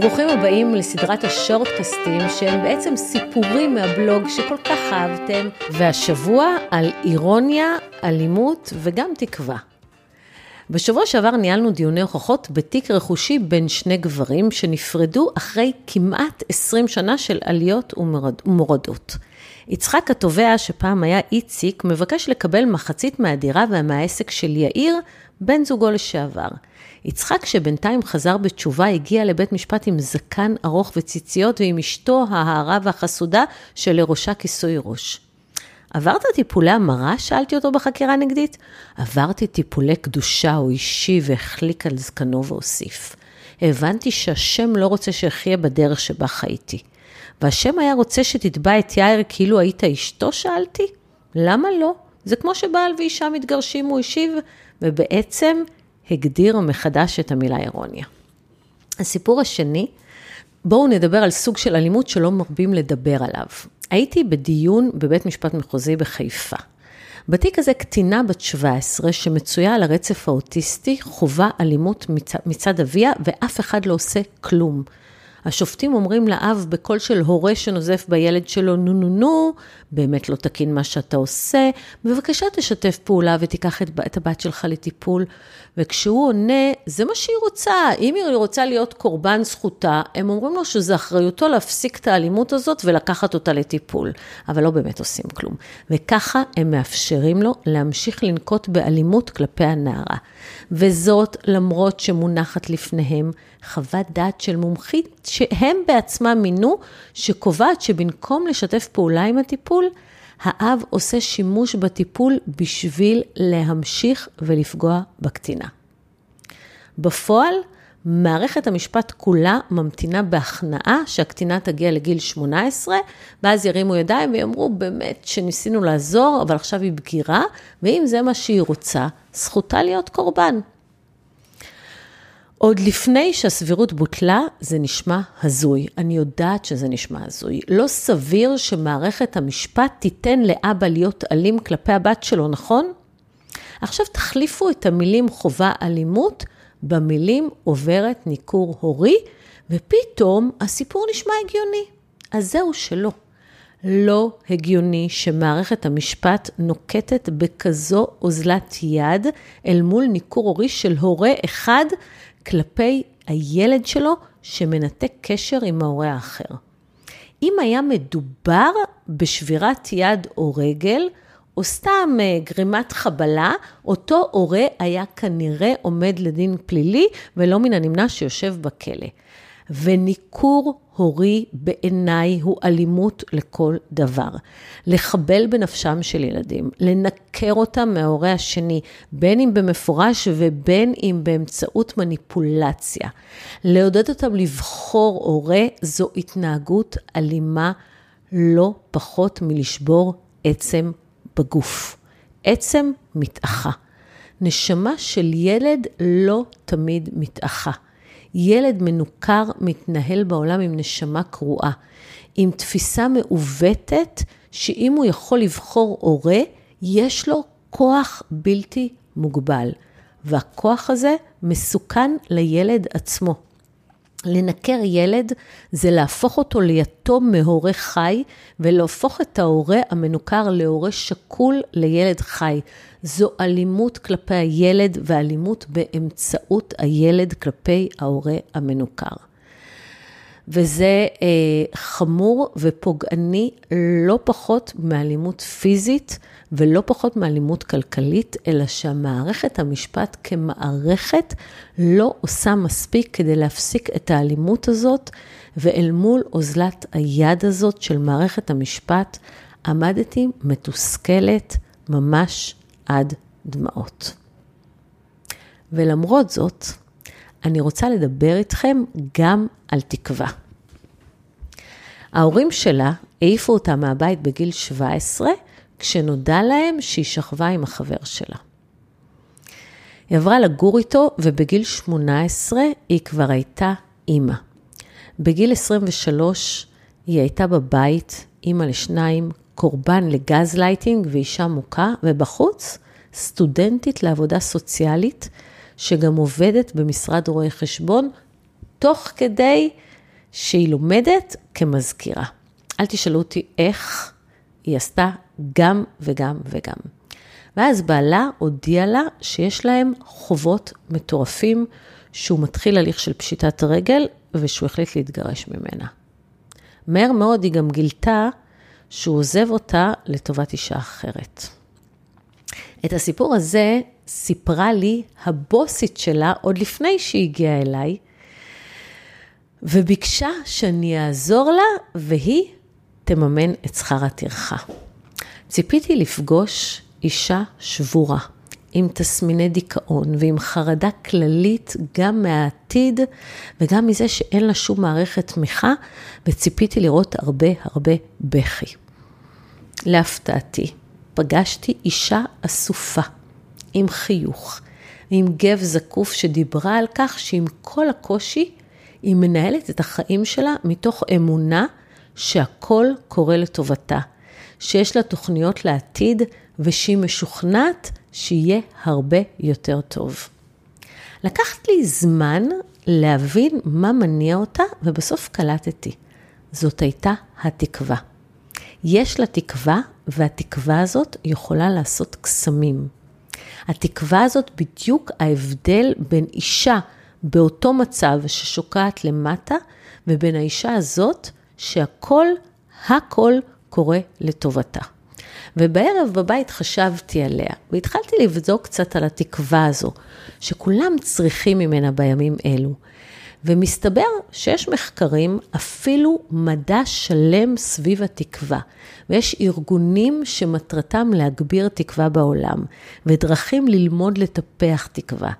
ברוכים הבאים לסדרת השורטקסטים שהם בעצם סיפורים מהבלוג שכל כך אהבתם, והשבוע על אירוניה, אלימות וגם תקווה. בשבוע שעבר ניהלנו דיוני הוכחות בתיק רכושי בין שני גברים שנפרדו אחרי כמעט 20 שנה של עליות ומורדות. יצחק התובע, שפעם היה איציק, מבקש לקבל מחצית מהדירה ומהעסק של יאיר, בן זוגו לשעבר. יצחק, שבינתיים חזר בתשובה, הגיע לבית משפט עם זקן ארוך וציציות ועם אשתו ההרה והחסודה שלראשה כיסוי ראש. עברת טיפולי המרה? שאלתי אותו בחקירה נגדית. עברתי טיפולי קדושה, הוא אישי והחליק על זקנו והוסיף. הבנתי שהשם לא רוצה שאחיה בדרך שבה חייתי. והשם היה רוצה שתתבע את יאיר כאילו היית אשתו? שאלתי. למה לא? זה כמו שבעל ואישה מתגרשים, הוא השיב, ובעצם הגדיר מחדש את המילה אירוניה. הסיפור השני, בואו נדבר על סוג של אלימות שלא מרבים לדבר עליו. הייתי בדיון בבית משפט מחוזי בחיפה. בתיק הזה קטינה בת 17 שמצויה על הרצף האוטיסטי חווה אלימות מצד, מצד אביה ואף אחד לא עושה כלום. השופטים אומרים לאב בקול של הורה שנוזף בילד שלו, נו נו נו, באמת לא תקין מה שאתה עושה, בבקשה תשתף פעולה ותיקח את, את הבת שלך לטיפול. וכשהוא עונה, זה מה שהיא רוצה, אם היא רוצה להיות קורבן זכותה, הם אומרים לו שזה אחריותו להפסיק את האלימות הזאת ולקחת אותה לטיפול, אבל לא באמת עושים כלום. וככה הם מאפשרים לו להמשיך לנקוט באלימות כלפי הנערה. וזאת למרות שמונחת לפניהם חוות דעת של מומחית שהם בעצמם מינו, שקובעת שבמקום לשתף פעולה עם הטיפול, האב עושה שימוש בטיפול בשביל להמשיך ולפגוע בקטינה. בפועל, מערכת המשפט כולה ממתינה בהכנעה שהקטינה תגיע לגיל 18, ואז ירימו ידיים ויאמרו באמת שניסינו לעזור, אבל עכשיו היא בגירה, ואם זה מה שהיא רוצה, זכותה להיות קורבן. עוד לפני שהסבירות בוטלה, זה נשמע הזוי. אני יודעת שזה נשמע הזוי. לא סביר שמערכת המשפט תיתן לאבא להיות אלים כלפי הבת שלו, נכון? עכשיו תחליפו את המילים חובה אלימות במילים עוברת ניכור הורי, ופתאום הסיפור נשמע הגיוני. אז זהו שלא. לא הגיוני שמערכת המשפט נוקטת בכזו אוזלת יד אל מול ניכור הורי של הורה אחד כלפי הילד שלו שמנתק קשר עם ההורה האחר. אם היה מדובר בשבירת יד או רגל, או סתם אה, גרימת חבלה, אותו הורה היה כנראה עומד לדין פלילי, ולא מן הנמנע שיושב בכלא. וניכור הורי בעיניי הוא אלימות לכל דבר. לחבל בנפשם של ילדים, לנקר אותם מההורה השני, בין אם במפורש ובין אם באמצעות מניפולציה. לעודד אותם לבחור הורה זו התנהגות אלימה לא פחות מלשבור עצם בגוף. עצם מתאחה. נשמה של ילד לא תמיד מתאחה. ילד מנוכר מתנהל בעולם עם נשמה קרועה, עם תפיסה מעוותת שאם הוא יכול לבחור הורה, יש לו כוח בלתי מוגבל. והכוח הזה מסוכן לילד עצמו. לנקר ילד זה להפוך אותו ליתום מהורה חי ולהפוך את ההורה המנוכר להורה שקול לילד חי. זו אלימות כלפי הילד ואלימות באמצעות הילד כלפי ההורה המנוכר. וזה אה, חמור ופוגעני לא פחות מאלימות פיזית ולא פחות מאלימות כלכלית, אלא שהמערכת המשפט כמערכת לא עושה מספיק כדי להפסיק את האלימות הזאת, ואל מול אוזלת היד הזאת של מערכת המשפט, עמדתי מתוסכלת ממש עד דמעות. ולמרות זאת, אני רוצה לדבר איתכם גם על תקווה. ההורים שלה העיפו אותה מהבית בגיל 17, כשנודע להם שהיא שכבה עם החבר שלה. היא עברה לגור איתו, ובגיל 18 היא כבר הייתה אימא. בגיל 23 היא הייתה בבית, אימא לשניים, קורבן לגז לייטינג ואישה מוכה, ובחוץ סטודנטית לעבודה סוציאלית, שגם עובדת במשרד רואי חשבון, תוך כדי שהיא לומדת כמזכירה. אל תשאלו אותי איך היא עשתה גם וגם וגם. ואז בעלה הודיע לה שיש להם חובות מטורפים, שהוא מתחיל הליך של פשיטת רגל ושהוא החליט להתגרש ממנה. מהר מאוד היא גם גילתה שהוא עוזב אותה לטובת אישה אחרת. את הסיפור הזה סיפרה לי הבוסית שלה עוד לפני שהיא הגיעה אליי, וביקשה שאני אעזור לה והיא תממן את שכר הטרחה. ציפיתי לפגוש אישה שבורה, עם תסמיני דיכאון ועם חרדה כללית גם מהעתיד וגם מזה שאין לה שום מערכת תמיכה, וציפיתי לראות הרבה הרבה בכי. להפתעתי, פגשתי אישה אסופה, עם חיוך, עם גב זקוף שדיברה על כך שעם כל הקושי, היא מנהלת את החיים שלה מתוך אמונה שהכל קורה לטובתה, שיש לה תוכניות לעתיד ושהיא משוכנעת שיהיה הרבה יותר טוב. לקחת לי זמן להבין מה מניע אותה, ובסוף קלטתי. זאת הייתה התקווה. יש לה תקווה, והתקווה הזאת יכולה לעשות קסמים. התקווה הזאת בדיוק ההבדל בין אישה באותו מצב ששוקעת למטה, ובין האישה הזאת שהכל, הכל קורה לטובתה. ובערב בבית חשבתי עליה, והתחלתי לבדוק קצת על התקווה הזו, שכולם צריכים ממנה בימים אלו. ומסתבר שיש מחקרים, אפילו מדע שלם סביב התקווה, ויש ארגונים שמטרתם להגביר תקווה בעולם, ודרכים ללמוד לטפח תקווה.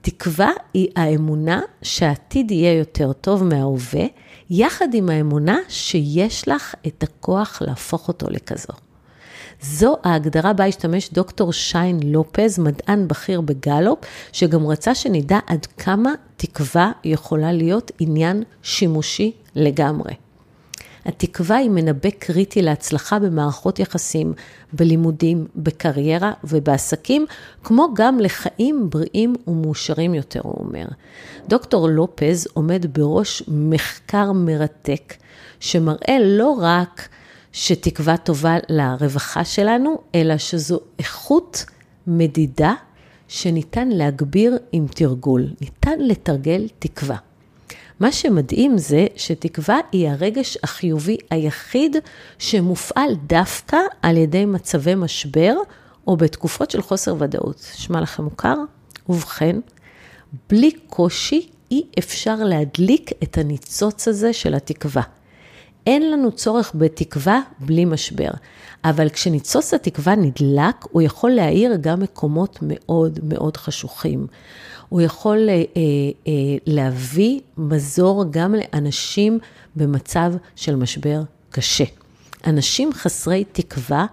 תקווה היא האמונה שהעתיד יהיה יותר טוב מההווה, יחד עם האמונה שיש לך את הכוח להפוך אותו לכזו. זו ההגדרה בה השתמש דוקטור שיין לופז, מדען בכיר בגלופ, שגם רצה שנדע עד כמה תקווה יכולה להיות עניין שימושי לגמרי. התקווה היא מנבא קריטי להצלחה במערכות יחסים, בלימודים, בקריירה ובעסקים, כמו גם לחיים בריאים ומאושרים יותר, הוא אומר. דוקטור לופז עומד בראש מחקר מרתק, שמראה לא רק שתקווה טובה לרווחה שלנו, אלא שזו איכות מדידה שניתן להגביר עם תרגול, ניתן לתרגל תקווה. מה שמדהים זה שתקווה היא הרגש החיובי היחיד שמופעל דווקא על ידי מצבי משבר או בתקופות של חוסר ודאות. שמע לכם מוכר? ובכן, בלי קושי אי אפשר להדליק את הניצוץ הזה של התקווה. אין לנו צורך בתקווה בלי משבר, אבל כשניצוץ התקווה נדלק, הוא יכול להאיר גם מקומות מאוד מאוד חשוכים. הוא יכול אה, אה, להביא מזור גם לאנשים במצב של משבר קשה. אנשים חסרי תקווה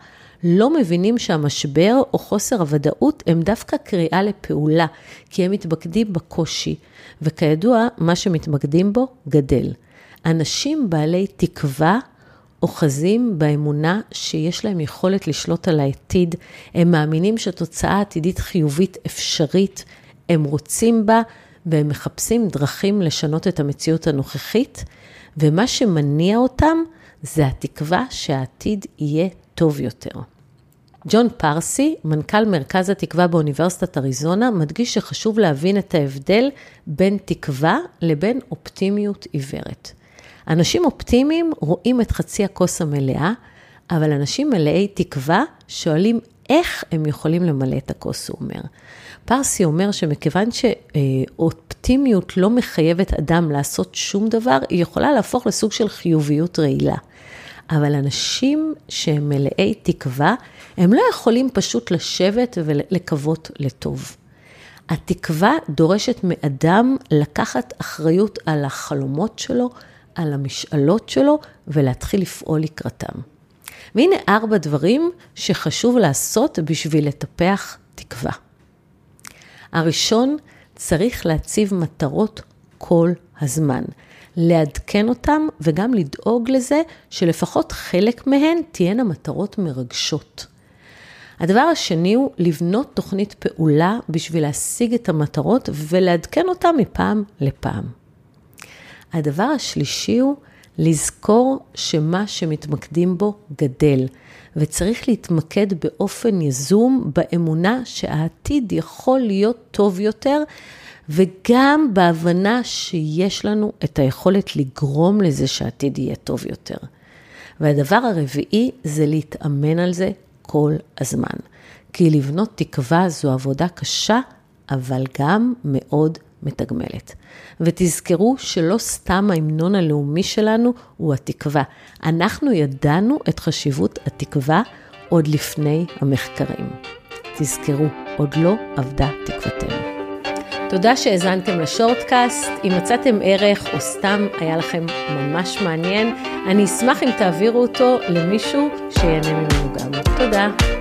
לא מבינים שהמשבר או חוסר הוודאות הם דווקא קריאה לפעולה, כי הם מתמקדים בקושי, וכידוע, מה שמתמקדים בו גדל. אנשים בעלי תקווה אוחזים באמונה שיש להם יכולת לשלוט על העתיד, הם מאמינים שתוצאה עתידית חיובית אפשרית, הם רוצים בה והם מחפשים דרכים לשנות את המציאות הנוכחית, ומה שמניע אותם זה התקווה שהעתיד יהיה טוב יותר. ג'ון פרסי, מנכ"ל מרכז התקווה באוניברסיטת אריזונה, מדגיש שחשוב להבין את ההבדל בין תקווה לבין אופטימיות עיוורת. אנשים אופטימיים רואים את חצי הכוס המלאה, אבל אנשים מלאי תקווה שואלים איך הם יכולים למלא את הכוס, הוא אומר. פרסי אומר שמכיוון שאופטימיות לא מחייבת אדם לעשות שום דבר, היא יכולה להפוך לסוג של חיוביות רעילה. אבל אנשים שהם מלאי תקווה, הם לא יכולים פשוט לשבת ולקוות לטוב. התקווה דורשת מאדם לקחת אחריות על החלומות שלו, על המשאלות שלו ולהתחיל לפעול לקראתם. והנה ארבע דברים שחשוב לעשות בשביל לטפח תקווה. הראשון, צריך להציב מטרות כל הזמן. לעדכן אותם וגם לדאוג לזה שלפחות חלק מהן תהיינה מטרות מרגשות. הדבר השני הוא לבנות תוכנית פעולה בשביל להשיג את המטרות ולעדכן אותן מפעם לפעם. הדבר השלישי הוא לזכור שמה שמתמקדים בו גדל, וצריך להתמקד באופן יזום באמונה שהעתיד יכול להיות טוב יותר, וגם בהבנה שיש לנו את היכולת לגרום לזה שהעתיד יהיה טוב יותר. והדבר הרביעי זה להתאמן על זה כל הזמן. כי לבנות תקווה זו עבודה קשה, אבל גם מאוד מתגמלת. ותזכרו שלא סתם ההמנון הלאומי שלנו הוא התקווה. אנחנו ידענו את חשיבות התקווה עוד לפני המחקרים. תזכרו, עוד לא אבדה תקוותנו. תודה שהאזנתם לשורטקאסט. אם מצאתם ערך או סתם היה לכם ממש מעניין, אני אשמח אם תעבירו אותו למישהו שיהנה ממנו גם. תודה.